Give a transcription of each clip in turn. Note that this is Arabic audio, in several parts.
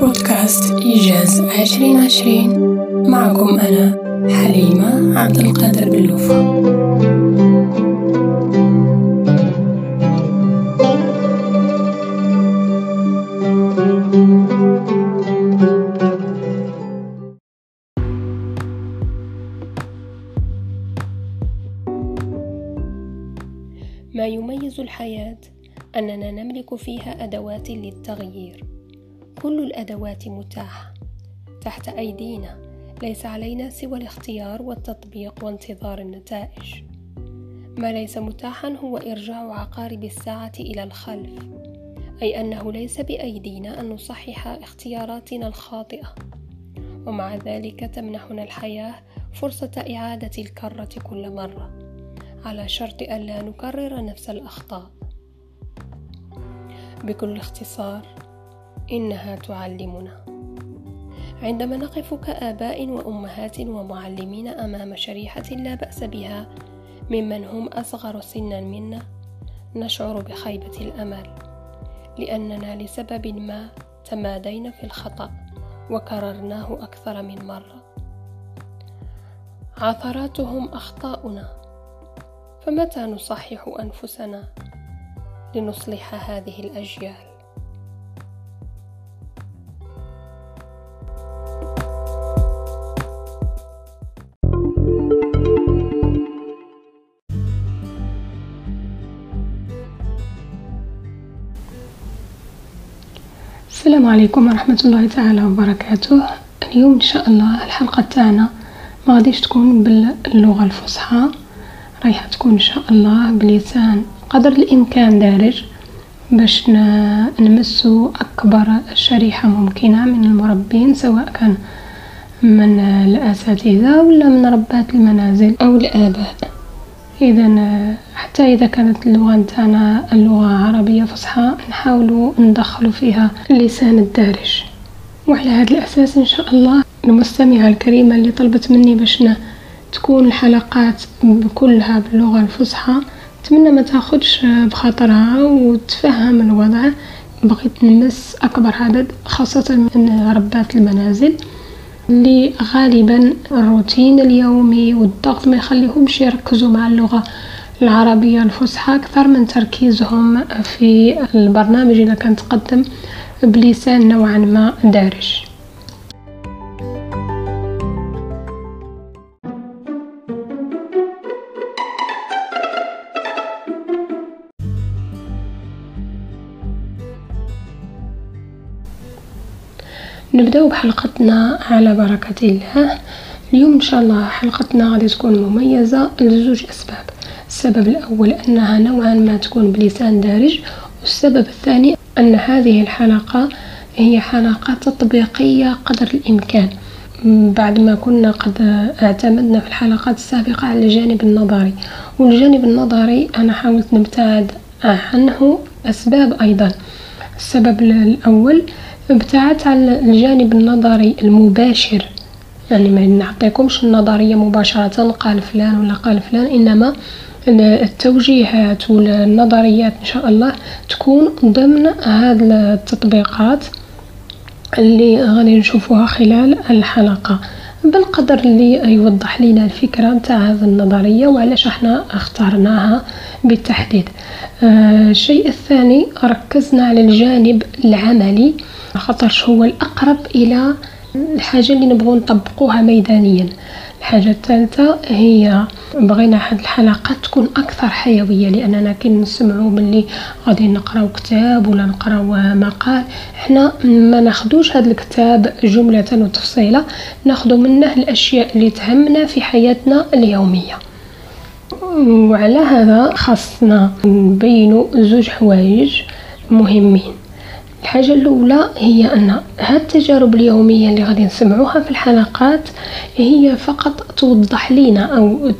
بودكاست إيجاز عشرين عشرين. معكم أنا حليمة عبد القادر باللوفة ما يميز الحياة؟ أننا نملك فيها أدوات للتغيير. كل الأدوات متاحة تحت أيدينا. ليس علينا سوى الاختيار والتطبيق وانتظار النتائج. ما ليس متاحا هو إرجاع عقارب الساعة إلى الخلف أي أنه ليس بأيدينا أن نصحح اختياراتنا الخاطئة. ومع ذلك تمنحنا الحياة فرصة إعادة الكرة كل مرة على شرط ألا نكرر نفس الأخطاء. بكل اختصار إنها تعلمنا. عندما نقف كآباء وأمهات ومعلمين أمام شريحة لا بأس بها ممن هم أصغر سنا منا نشعر بخيبة الأمل لأننا لسبب ما تمادينا في الخطأ وكررناه أكثر من مرة. عثراتهم أخطاؤنا فمتى نصحح أنفسنا؟ لنصلح هذه الأجيال. السلام عليكم ورحمة الله تعالى وبركاته. اليوم إن شاء الله الحلقة تاعنا ما غاديش تكون باللغة الفصحى. رايحة تكون إن شاء الله بلسان قدر الإمكان دارج باش نمسو أكبر شريحة ممكنة من المربين سواء كان من الأساتذة ولا من ربات المنازل أو الآباء. إذا حتى إذا كانت اللغة نتاعنا اللغة عربية فصحى نحاولوا ندخلوا فيها اللسان الدارج. وعلى هذا الأساس إن شاء الله المستمعة الكريمة اللي طلبت مني باش تكون الحلقات كلها باللغة الفصحى نتمنى ما تاخدش بخاطرها وتفهم الوضع. بغيت نمس أكبر عدد خاصة من ربات المنازل اللي غالبا الروتين اليومي والضغط ما يخليهمش يركزوا مع اللغة العربية الفصحى. أكثر من تركيزهم في البرنامج اللي كان تقدم بلسان نوعا ما دارج. نبداو بحلقتنا على بركة الله. اليوم إن شاء الله حلقتنا غادي تكون مميزة لزوج أسباب. السبب الأول أنها نوعا ما تكون بلسان دارج والسبب الثاني أن هذه الحلقة هي حلقة تطبيقية قدر الإمكان. بعد ما كنا قد اعتمدنا في الحلقات السابقة على الجانب النظري والجانب النظري أنا حاولت نبتعد عنه أسباب أيضا. السبب الأول ابتعدت على الجانب النظري المباشر. يعني ما نعطيكمش النظرية مباشرة قال فلان ولا قال فلان إنما التوجيهات والنظريات إن شاء الله تكون ضمن هذه التطبيقات اللي غادي نشوفوها خلال الحلقة. بالقدر اللي يوضح لنا الفكرة نتاع هذه النظرية وعلاش إحنا اخترناها بالتحديد. آه الشيء الثاني ركزنا على الجانب العملي. خاطرش هو الأقرب إلى الحاجة اللي نبغو نطبقوها ميدانيا. الحاجة الثالثة هي بغينا هاد الحلقات تكون أكثر حيوية لأننا كي نسمعو ملي غادي نقراو كتاب ولا نقراو مقال حنا ما ناخدوش هاد الكتاب جملة وتفصيلة ناخدو منه الأشياء اللي تهمنا في حياتنا اليومية. وعلى هذا خاصنا نبينو زوج حوايج مهمين. الحاجة الأولى هي أن هاد التجارب اليومية اللي غادي نسمعوها في الحلقات هي فقط توضح لنا أو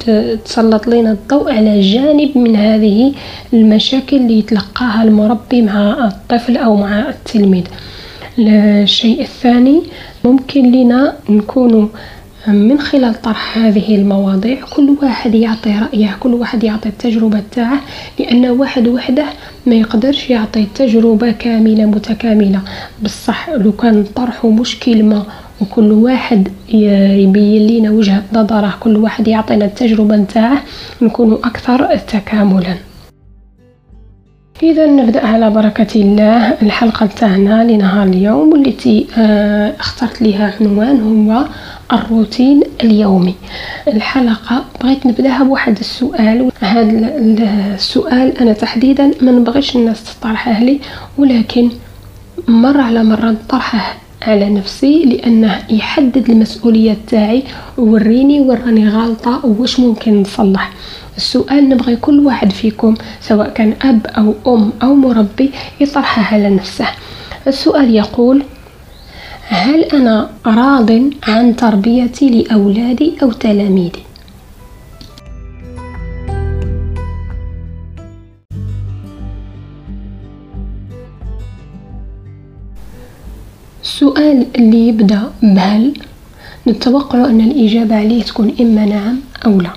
تسلط لنا الضوء على جانب من هذه المشاكل اللي يتلقاها المربي مع الطفل أو مع التلميذ. الشيء الثاني ممكن لنا نكون من خلال طرح هذه المواضيع كل واحد يعطي رأيه كل واحد يعطي التجربة تاعه لأن واحد وحده ما يقدرش يعطي تجربة كاملة متكاملة. بصح لو كان طرحه مش كلمة وكل واحد يبين لنا وجهة نظره كل واحد يعطينا التجربة نتاعه نكون أكثر تكاملا. إذا نبدأ على بركة الله. الحلقة تاعنا لنهار اليوم والتي آه، اخترت لها عنوان هو الروتين اليومي. الحلقة بغيت نبدأها بواحد السؤال. هذا السؤال أنا تحديدا ما نبغيش الناس تطرحه لي ولكن مرة على مرة نطرحه على نفسي لأنه يحدد المسؤولية تاعي ووريني وراني غالطة وش ممكن نصلح. السؤال نبغي كل واحد فيكم سواء كان أب أو أم أو مربي يطرحه على نفسه. السؤال يقول هل أنا راض عن تربيتي لأولادي أو تلاميذي؟ السؤال اللي يبدأ بهل نتوقع أن الإجابة عليه تكون إما نعم أو لا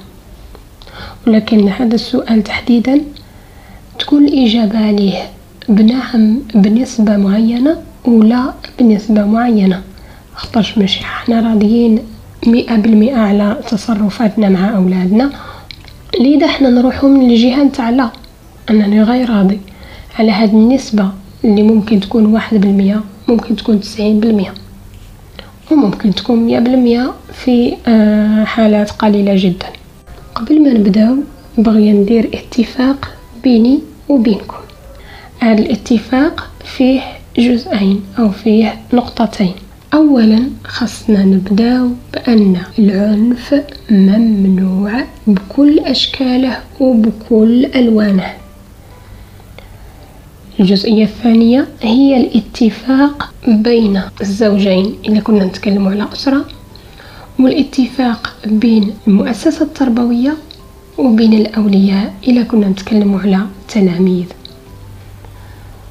ولكن هذا السؤال تحديدا تكون الإجابة عليه بنعم بنسبة معينة ولا بنسبة معينة. خطرش ماشي حنا راضيين مئة بالمئة على تصرفاتنا مع أولادنا. لذا حنا نروحو من الجهة نتاع لا. أنني غير راضي. على هاد النسبة اللي ممكن تكون واحد بالمئة ممكن تكون تسعين بالمئة. وممكن تكون مية بالمئة في آه، حالات قليلة جدا. قبل ما نبداو بغي ندير اتفاق بيني وبينكم. هذا الاتفاق فيه جزئين أو فيه نقطتين. أولا خصنا نبداو بأن العنف ممنوع بكل أشكاله وبكل ألوانه. الجزئية الثانية هي الاتفاق بين الزوجين إذا كنا نتكلم على أسرة والاتفاق بين المؤسسة التربوية وبين الأولياء إذا كنا نتكلم على تلاميذ.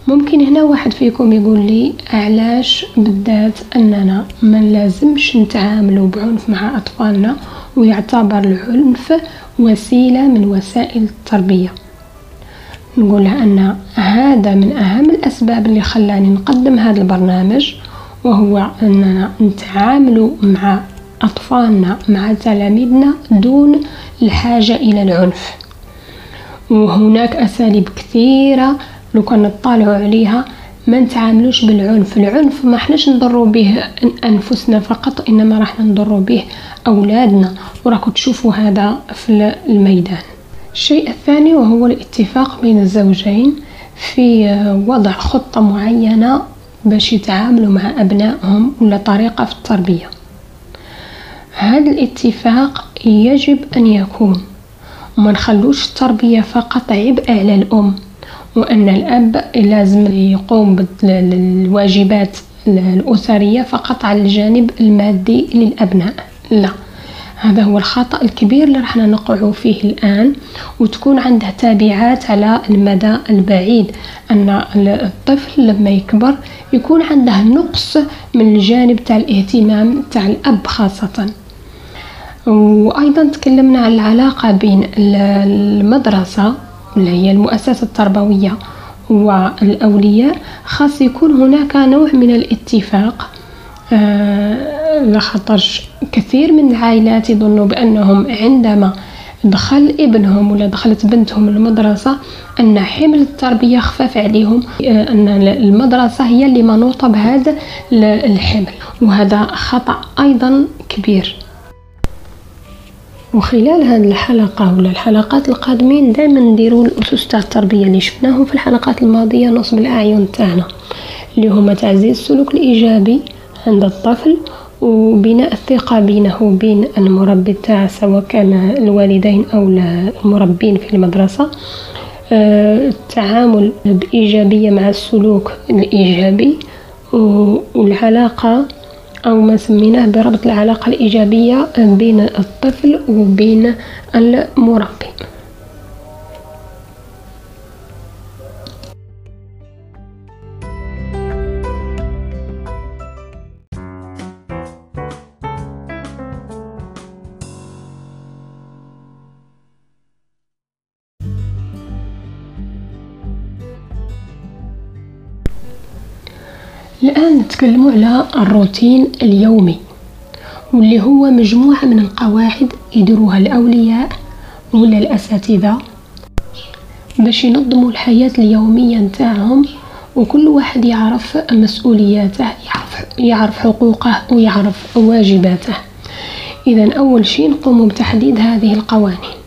ممكن هنا واحد فيكم يقول لي علاش بالذات أننا ما لازمش نتعاملوا بعنف مع أطفالنا ويعتبر العنف وسيلة من وسائل التربية؟ نقول أن هذا من أهم الأسباب اللي خلاني نقدم هذا البرنامج وهو أننا نتعامل مع أطفالنا مع تلاميذنا دون الحاجة إلى العنف. وهناك أساليب كثيرة لو كان نطالعوا عليها ما نتعاملوش بالعنف. العنف ما حناش نضروا به أنفسنا فقط إنما راح نضروا به أولادنا. وراكم تشوفوا هذا في الميدان. الشيء الثاني وهو الاتفاق بين الزوجين في وضع خطة معينة باش يتعاملوا مع أبنائهم ولا طريقة في التربية. هذا الاتفاق يجب أن يكون. وما نخلوش التربية فقط عبء على الأم. وأن الأب لازم يقوم بالواجبات الأسرية فقط على الجانب المادي للأبناء. لا هذا هو الخطأ الكبير اللي راح نقع فيه الآن وتكون عنده تابعات على المدى البعيد. أن الطفل لما يكبر يكون عنده نقص من الجانب تاع الاهتمام تاع الأب خاصة. وأيضا تكلمنا عن العلاقة بين المدرسة اللي هي المؤسسة التربوية. والأولياء خاص يكون هناك نوع من الاتفاق. آه لخاطرش كثير من العائلات يظنوا بأنهم عندما دخل ابنهم ولا دخلت بنتهم المدرسة أن حمل التربية خفاف عليهم آه، أن المدرسة هي اللي منوطة بهذا الحمل. وهذا خطأ أيضا كبير. وخلال هذه الحلقة ولا الحلقات القادمين دائما نديروا الأسس تاع التربية اللي شفناهم في الحلقات الماضية نصب الأعين تاعنا اللي هما تعزيز السلوك الإيجابي عند الطفل وبناء الثقة بينه وبين المربي تاعه سواء كان الوالدين أو المربين في المدرسة. آه، التعامل بإيجابية مع السلوك الإيجابي والعلاقة أو ما سميناه بربط العلاقة الإيجابية بين الطفل وبين المربي الآن نتكلم على الروتين اليومي واللي هو مجموعة من القواعد يديروها الأولياء ولا الأساتذة باش ينظموا الحياة اليومية نتاعهم وكل واحد يعرف مسؤولياته يعرف, يعرف حقوقه ويعرف واجباته. إذا أول شيء نقوم بتحديد هذه القوانين.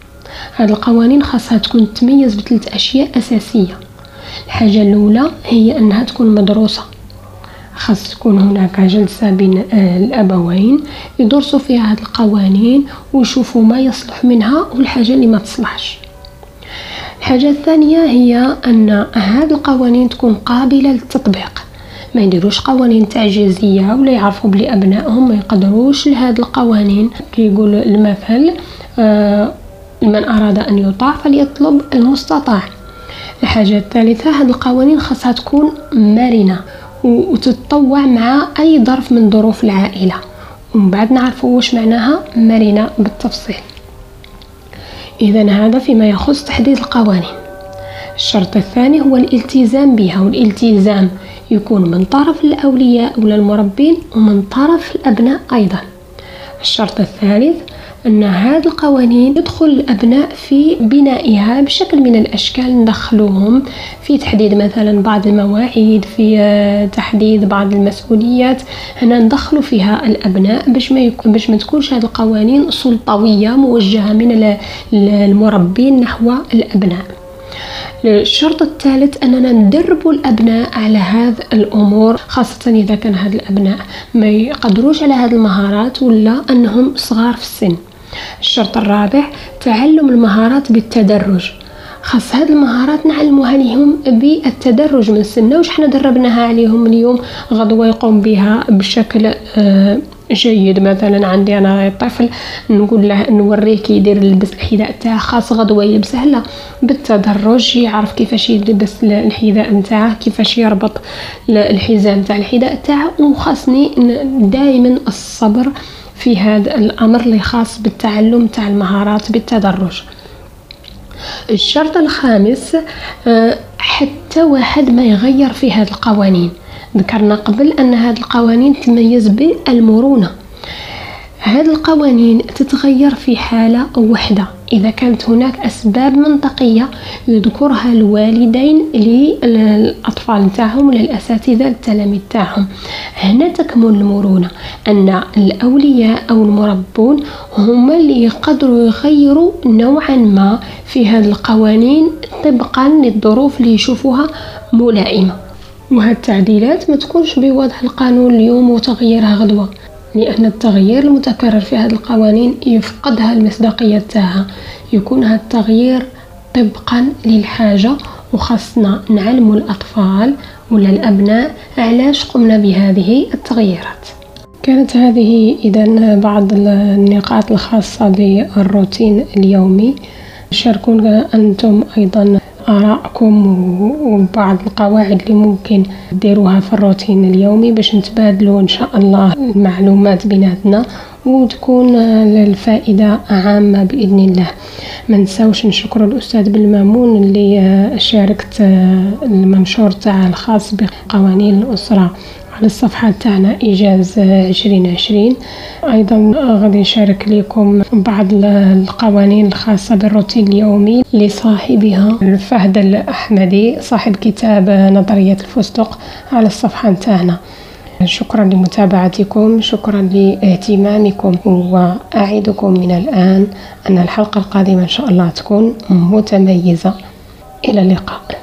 هذه القوانين خاصها تكون تميز بثلاث أشياء أساسية. الحاجة الأولى هي أنها تكون مدروسة. خاص تكون هناك جلسة بين الأبوين يدرسوا فيها هذه القوانين ويشوفوا ما يصلح منها والحاجة اللي ما تصلحش. الحاجة الثانية هي أن هذه القوانين تكون قابلة للتطبيق. ما يديروش قوانين تعجيزية ولا يعرفوا بلي أبنائهم ما يقدروش لهذه القوانين. يقول المثل آه من أراد أن يطاع فليطلب المستطاع. الحاجة الثالثة هذه القوانين خاصها تكون مرنة. وتتطوع مع أي ظرف من ظروف العائلة. ومن بعد نعرفوا واش معناها مرنة بالتفصيل. إذا هذا فيما يخص تحديد القوانين. الشرط الثاني هو الالتزام بها والالتزام يكون من طرف الأولياء ولا المربين ومن طرف الأبناء أيضا. الشرط الثالث أن هذه القوانين يدخل الأبناء في بنائها بشكل من الأشكال ندخلوهم في تحديد مثلا بعض المواعيد في آه، تحديد بعض المسؤوليات. هنا ندخلوا فيها الأبناء باش ما يكون باش ما تكونش هذه القوانين سلطوية موجهة من المربين نحو الأبناء. الشرط الثالث أننا ندرب الأبناء على هذه الأمور خاصة إذا كان هاد الأبناء ما يقدروش على هذه المهارات ولا أنهم صغار في السن. الشرط الرابع تعلم المهارات بالتدرج. خاص هاد المهارات نعلموها لهم بالتدرج من السنة وش حنا دربناها عليهم اليوم؟ غدوة يقوم بها بشكل آه جيد. مثلا عندي أنا طفل نقول له نوريه كي يدير يلبس الحذاء تاعه خاص غدوة يلبسه. لا بالتدرج يعرف كيفاش يلبس الحذاء نتاعه كيفاش يربط الحزام تاع الحذاء تاعه وخاصني دائما الصبر في هذا الأمر اللي خاص بالتعلم تاع المهارات بالتدرج. الشرط الخامس آه، حتى واحد ما يغير في هذه القوانين. ذكرنا قبل أن هذه القوانين تميز بالمرونة. هذه القوانين تتغير في حالة واحدة إذا كانت هناك أسباب منطقية يذكرها الوالدين للأطفال نتاعهم وللأساتذة التلاميذ تاعهم. هنا تكمن المرونة أن الأولياء أو المربون هما اللي يقدروا يغيروا نوعا ما في هذه القوانين طبقا للظروف اللي يشوفوها ملائمة. وهذه التعديلات ما تكونش بوضع القانون اليوم وتغييرها غدوة. لأن التغيير المتكرر في هذه القوانين يفقدها المصداقية تاعها. يكون هذا التغيير طبقا للحاجة وخاصنا نعلم الأطفال ولا الأبناء علاش قمنا بهذه التغييرات. كانت هذه إذا بعض النقاط الخاصة بالروتين اليومي. شاركونا أنتم أيضا آراءكم وبعض القواعد اللي ممكن ديروها في الروتين اليومي باش نتبادلوا إن شاء الله المعلومات بيناتنا وتكون الفائدة عامة بإذن الله. ما نساوش نشكر الأستاذ بالمامون اللي شاركت المنشور تاع الخاص بقوانين الأسرة. على الصفحة تاعنا إيجاز عشرين عشرين. أيضا غادي نشارك لكم بعض القوانين الخاصة بالروتين اليومي لصاحبها فهد الأحمدي صاحب كتاب نظرية الفستق على الصفحة تاعنا. شكرا لمتابعتكم شكرا لاهتمامكم وأعدكم من الآن أن الحلقة القادمة إن شاء الله تكون متميزة. إلى اللقاء.